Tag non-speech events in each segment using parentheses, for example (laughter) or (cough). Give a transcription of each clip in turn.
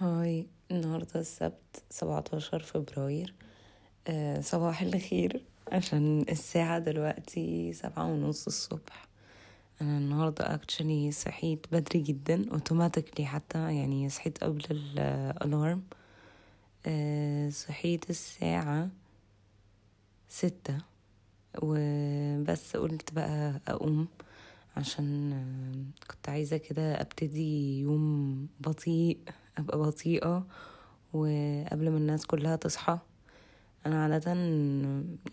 Hi النهاردة السبت سبعتاشر فبراير. آه صباح الخير. عشان الساعة دلوقتي سبعة ونص الصبح. أنا النهاردة actually صحيت بدري جدا automatically حتى يعني صحيت قبل ال alarm آه صحيت الساعة ستة. وبس قلت بقى أقوم عشان آه، كنت عايزة كده أبتدي يوم بطيء. أبقى بطيئة وقبل ما الناس كلها تصحى. أنا عادة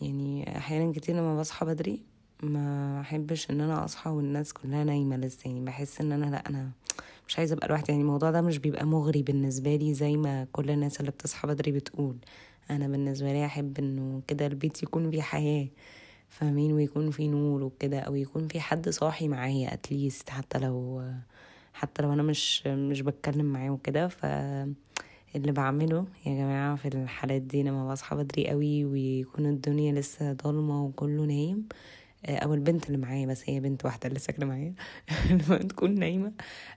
يعني أحيانا كتير لما بصحى بدري ما أحبش إن أنا أصحى والناس كلها نايمة لسه يعني بحس إن أنا لأ أنا مش عايزة أبقى لوحدي. يعني الموضوع ده مش بيبقى مغري بالنسبة لي زي ما كل الناس اللي بتصحى بدري بتقول. أنا بالنسبة لي أحب إنه كده البيت يكون فيه حياة فاهمين؟ ويكون في نور وكده أو يكون في حد صاحي معايا اتليست حتى لو حتى لو أنا مش مش بتكلم معاه وكده ف اللي بعمله يا جماعة في الحالات دي لما بصحى بدري قوي ويكون الدنيا لسه ضلمة وكله نايم أو البنت اللي معايا بس هي بنت واحدة اللي ساكنة معايا. (laughs) لما تكون نايمة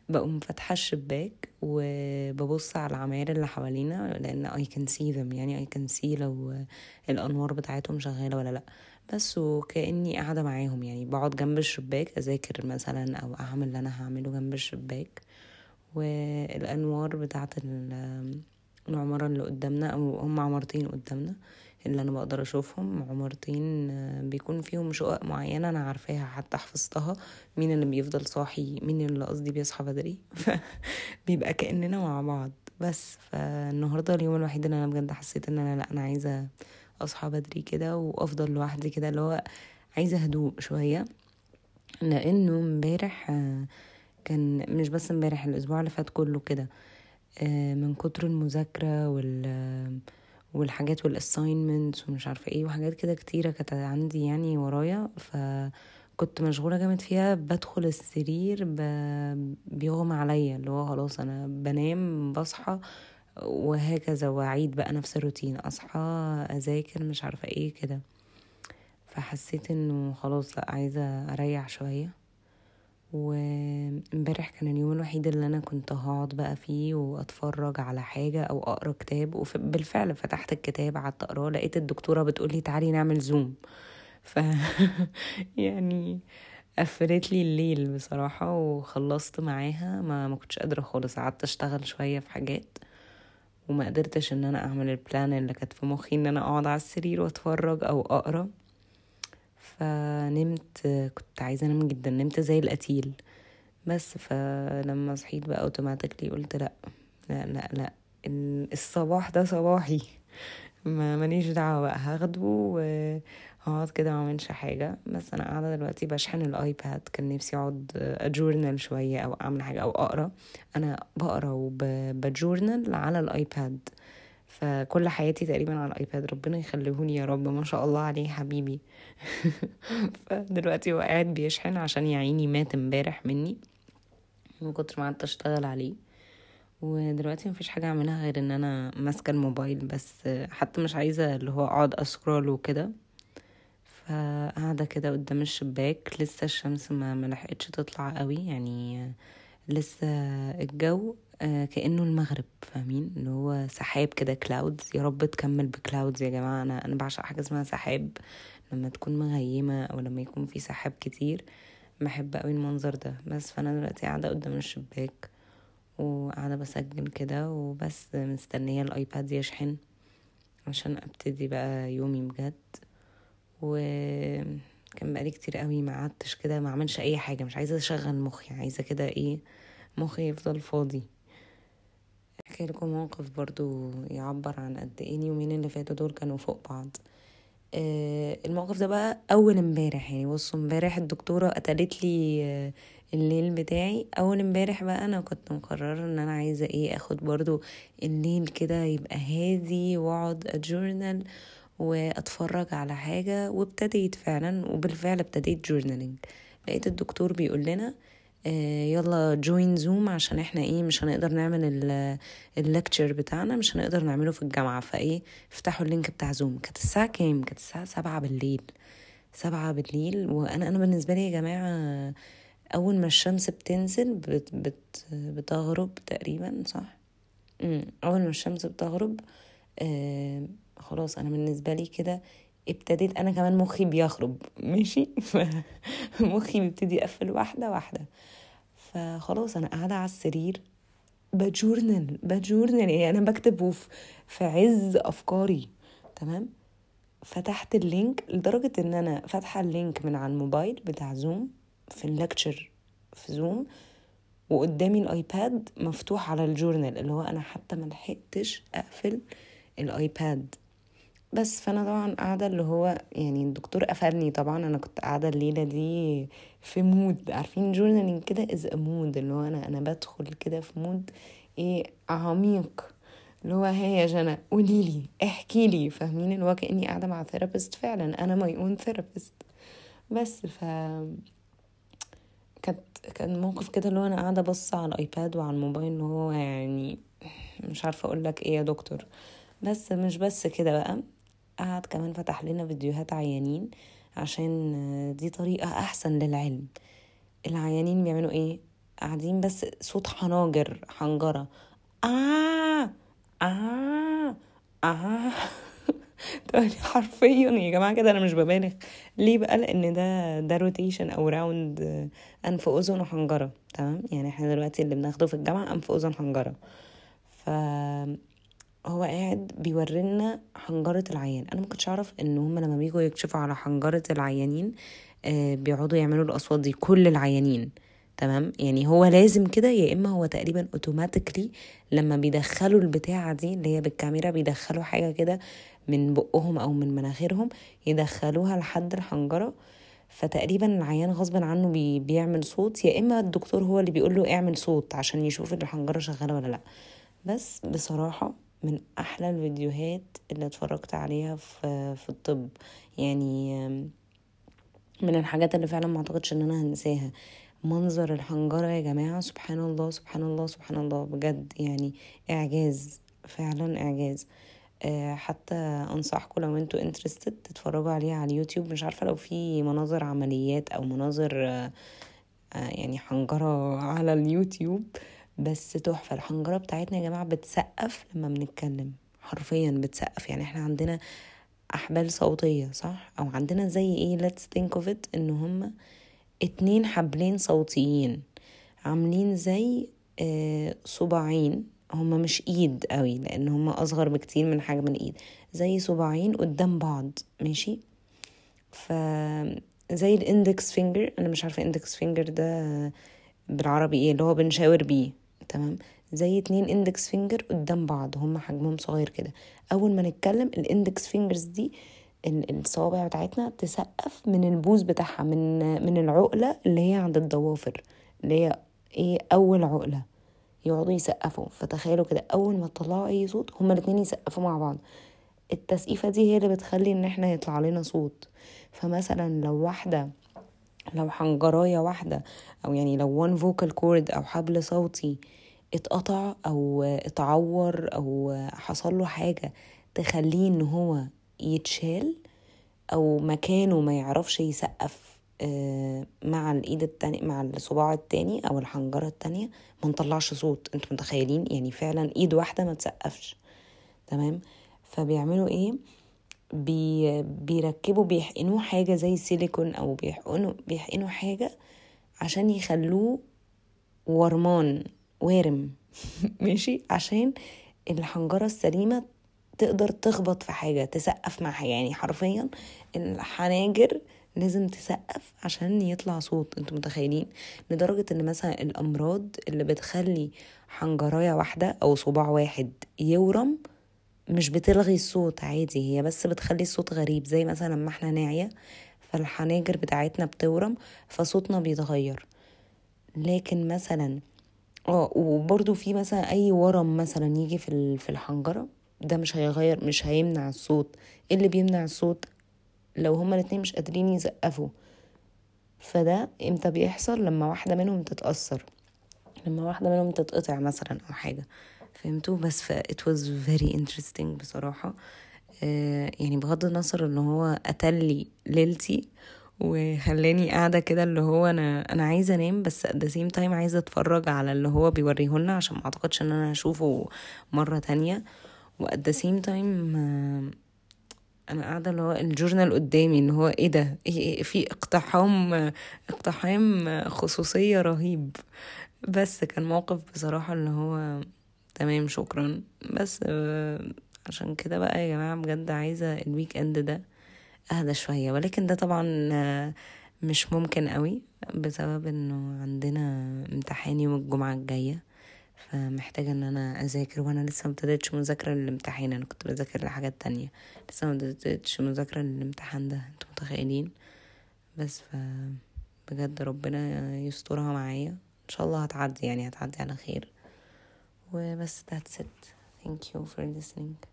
بقوم فاتحة الشباك وببص على العماير اللي حوالينا لأن I can see them. يعني I can see لو الأنوار بتاعتهم شغالة ولا لأ. بس وكأني قاعدة معاهم. يعني بقعد جنب الشباك أذاكر مثلا أو أعمل اللي أنا هعمله جنب الشباك. والأنوار بتاعت العمارة اللي قدامنا أو هم عمارتين قدامنا اللي أنا بقدر أشوفهم عمارتين بيكون فيهم شقق معينة أنا عارفاها حتى حفظتها مين اللي بيفضل صاحي مين اللي قصدي بيصحى بدري. (laughs) فبيبقى كأننا مع بعض. بس فالنهاردة اليوم الوحيد اللي أنا بجد حسيت إن أنا لأ أنا عايزة أصحى بدري كده وأفضل لوحدي كده اللي هو عايزة هدوء شوية. لأنه امبارح آه، كان مش بس امبارح الأسبوع اللي فات كله كده آه، من كتر المذاكرة وال والحاجات والاساينمنتس ومش عارفة إيه وحاجات كده كتيرة كانت عندي يعني ورايا فكنت مشغولة جامد فيها. بدخل السرير بيغمى عليا اللي هو خلاص أنا بنام بصحى وهكذا وأعيد بقى نفس الروتين أصحى أذاكر مش عارفة إيه كده. فحسيت إنه خلاص لأ عايزة أريح شوية. وامبارح كان اليوم الوحيد اللي أنا كنت هقعد بقى فيه وأتفرج على حاجة أو أقرأ كتاب وبالفعل فتحت الكتاب قعدت أقرأه لقيت الدكتورة بتقولي تعالي نعمل زوم ف (laughs) يعني قفلت لي الليل بصراحة وخلصت معاها ما ما كنتش قادرة خالص قعدت أشتغل شوية في حاجات وما قدرتش إن أنا أعمل البلان اللي كانت في مخي إن أنا أقعد على السرير وأتفرج أو أقرأ. فنمت كنت عايزة أنام جدا نمت زي القتيل. بس فلما صحيت بقى automatically قلت لأ لأ لأ لأ الصباح ده صباحي. ما مانيش دعوة بقى هاخده هقعد كده ما حاجة. بس أنا قاعدة دلوقتي بشحن ال iPad كان نفسي أقعد a journal شوية أو أعمل حاجة أو أقرأ. أنا بقرأ وب journal على ال iPad. فكل حياتي تقريبا على ال iPad. ربنا يخليهوني يا رب. ما شاء الله عليه حبيبي. (laughs) فدلوقتي هو قاعد بيشحن عشان يا عيني مات امبارح مني من كتر ما قعدت أشتغل عليه. ودلوقتي مفيش حاجة أعملها غير إن أنا ماسكة الموبايل. بس حتى مش عايزة اللي هو أقعد أ scroll وكده. فقاعدة كده قدام الشباك. لسه الشمس ما ملحقتش تطلع قوي. يعني لسه الجو آه، كأنه المغرب فاهمين؟ اللي هو سحاب كده clouds يا رب تكمل ب clouds يا جماعة. أنا أنا بعشق حاجة اسمها سحاب. لما تكون مغيمة أو لما يكون في سحاب كتير بحب قوي المنظر ده. بس فأنا دلوقتي قاعدة قدام الشباك وقاعدة بسجل كده وبس مستنية الآيباد يشحن عشان أبتدي بقى يومي بجد. وكان بقالي كتير قوي ما قعدتش كده ما عملش أي حاجة. مش عايزة أشغل مخي عايزة كده إيه مخي يفضل فاضي. احكي لكم موقف برضو يعبر عن قد إيه اليومين اللي فاتوا دول كانوا فوق بعض. آه الموقف ده بقى أول امبارح يعني. بصوا امبارح الدكتورة قتلت لي آه الليل بتاعي. أول امبارح بقى أنا كنت مقررة إن أنا عايزة إيه آخد برضو الليل كده يبقى هادي وأقعد أ journal وأتفرج على حاجة. وابتديت فعلا وبالفعل ابتديت journaling لقيت الدكتور بيقول لنا آه، يلا join Zoom عشان إحنا إيه مش هنقدر نعمل ال lecture بتاعنا مش هنقدر نعمله في الجامعة. فايه افتحوا اللينك بتاع زوم كانت الساعة كام؟ كانت الساعة سبعة بالليل. سبعة بالليل. وأنا أنا بالنسبة لي يا جماعة أول ما الشمس بتنزل بت بت بتغرب تقريبا صح. أول ما الشمس بتغرب آه خلاص أنا بالنسبة لي كده ابتديت أنا كمان مخي بيخرب ماشي؟ (laughs) مخي بيبتدي يقفل واحدة واحدة. فخلاص أنا قاعدة على السرير بـ journal بـ journal يعني أنا بكتب في عز أفكاري تمام؟ فتحت ال link لدرجة إن أنا فاتحة ال link من على الموبايل بتاع زوم في ال lecture في زوم وقدامي الآيباد مفتوح على ال journal اللي هو أنا حتى ما لحقتش أقفل الآيباد. بس فأنا طبعا قاعدة اللي هو يعني الدكتور قفلني طبعا أنا كنت قاعدة الليلة دي في mood عارفين journaling كده as mood اللي هو أنا أنا بدخل كده في mood إيه عميق. اللي هو هي يا جنى قولي لي احكي لي فاهمين؟ اللي هو كأني قاعدة مع therapist فعلا أنا my own therapist بس ف كانت كان موقف كده اللي هو أنا قاعدة بص على الايباد وعلى الموبايل اللي هو يعني مش عارفة أقول لك إيه يا دكتور. بس مش بس كده بقى. قعد كمان فتح لنا فيديوهات عيانين عشان دي طريقة أحسن للعلم. العيانين بيعملوا إيه؟ قاعدين بس صوت حناجر حنجرة. آه! آه! آه! (laughs) حرفيا يا جماعة كده أنا مش ببالغ. ليه بقى؟ لأن ده ده rotation أو round أنف أذن وحنجرة. تمام؟ يعني إحنا دلوقتي اللي بناخده في الجامعة أنف أذن حنجرة. ف هو قاعد بيورينا حنجرة العيان. أنا ما كنتش أعرف إن هم لما بيجوا يكشفوا على حنجرة العيانين آه بيقعدوا يعملوا الأصوات دي. كل العيانين تمام؟ يعني هو لازم كده يا إما هو تقريبا automatically لما بيدخلوا البتاعة دي اللي هي بالكاميرا بيدخلوا حاجة كده من بقهم أو من مناخيرهم يدخلوها لحد الحنجرة. فتقريبا العيان غصب عنه بي بيعمل صوت. يا إما الدكتور هو اللي بيقول له اعمل صوت عشان يشوف الحنجرة شغالة ولا لأ. بس بصراحة من أحلى الفيديوهات اللي اتفرجت عليها في في الطب. يعني من الحاجات اللي فعلا ما أعتقدش إن أنا هنساها. منظر الحنجرة يا جماعة سبحان الله سبحان الله سبحان الله بجد يعني إعجاز فعلا إعجاز. أه حتى أنصحكم لو أنتوا انترستد تتفرجوا عليها على اليوتيوب. مش عارفة لو في مناظر عمليات أو مناظر أه يعني حنجرة على اليوتيوب. بس تحفة. الحنجرة بتاعتنا يا جماعة بتسقف لما بنتكلم. حرفيا بتسقف. يعني إحنا عندنا أحبال صوتية صح؟ أو عندنا زي إيه let's think of it إن هما اتنين حبلين صوتيين عاملين زي آه صباعين. هما مش إيد قوي لأن هما أصغر بكتير من حجم الإيد. زي صباعين قدام بعض ماشي؟ ف زي ال index finger أنا مش عارفة index finger ده بالعربي إيه اللي هو بنشاور بيه. تمام؟ زي اتنين index finger قدام بعض هما حجمهم صغير كده. أول ما نتكلم ال index fingers دي الصوابع بتاعتنا تسقف من البوز بتاعها من من العقلة اللي هي عند الضوافر اللي هي إيه أول عقلة. يقعدوا يسقفوا. فتخيلوا كده أول ما تطلعوا أي صوت هما الاتنين يسقفوا مع بعض. التسقيفة دي هي اللي بتخلي إن إحنا يطلع لنا صوت. فمثلا لو واحدة لو حنجراية واحدة أو يعني لو وان فوكال كورد أو حبل صوتي اتقطع أو اتعور أو حصل له حاجة تخليه إن هو يتشال أو مكانه ما يعرفش يسقف مع الإيد التانية مع الصباع التاني أو الحنجرة التانية ما نطلعش صوت. أنتوا متخيلين؟ يعني فعلا إيد واحدة ما تسقفش. تمام؟ فبيعملوا إيه؟ بي بيركبوا بيحقنوه حاجة زي سيليكون أو بيحقنوا بيحقنوا حاجة عشان يخلوه ورمان. وارم. (laughs) ماشي. عشان الحنجرة السليمة تقدر تخبط في حاجة تسقف مع حاجة يعني حرفيا الحناجر لازم تسقف عشان يطلع صوت. أنتوا متخيلين؟ لدرجة إن مثلا الأمراض اللي بتخلي حنجراية واحدة أو صباع واحد يورم مش بتلغي الصوت عادي. هي بس بتخلي الصوت غريب زي مثلا لما إحنا ناعية فالحناجر بتاعتنا بتورم فصوتنا بيتغير. لكن مثلا آه وبرضو في مثلا أي ورم مثلا يجي في في الحنجرة ده مش هيغير مش هيمنع الصوت. إيه اللي بيمنع الصوت؟ لو هما الاتنين مش قادرين يسقفوا فده إمتى بيحصل؟ لما واحدة منهم تتأثر. لما واحدة منهم تتقطع مثلا أو حاجة. فهمتوا؟ بس ف it was very interesting بصراحة. آه يعني بغض النظر إن هو قتل لي ليلتي وخلاني قاعدة كده اللي هو أنا أنا عايزة أنام بس the same time عايزة أتفرج على اللي هو بيوريهولنا عشان ما أعتقدش إن أنا هشوفه مرة تانية. و at the same time آه، أنا قاعدة اللي هو ال journal قدامي إن هو إيه ده؟ إيه إيه في اقتحام اقتحام خصوصية رهيب. بس كان موقف بصراحة اللي هو تمام شكرا. بس آه، عشان كده بقى يا جماعة بجد عايزة ال weekend ده أهدى شوية ولكن ده طبعا مش ممكن قوي بسبب إنه عندنا امتحان يوم الجمعة الجاية فمحتاجة إن أنا أذاكر وأنا لسه مبتدتش مذاكرة للامتحان أنا كنت بذاكر لحاجات تانية لسه مبتدتش مذاكرة للامتحان ده أنتوا متخيلين؟ بس ف بجد ربنا يسترها معايا إن شاء الله هتعدي يعني هتعدي على خير. وبس that's it. Thank you for listening.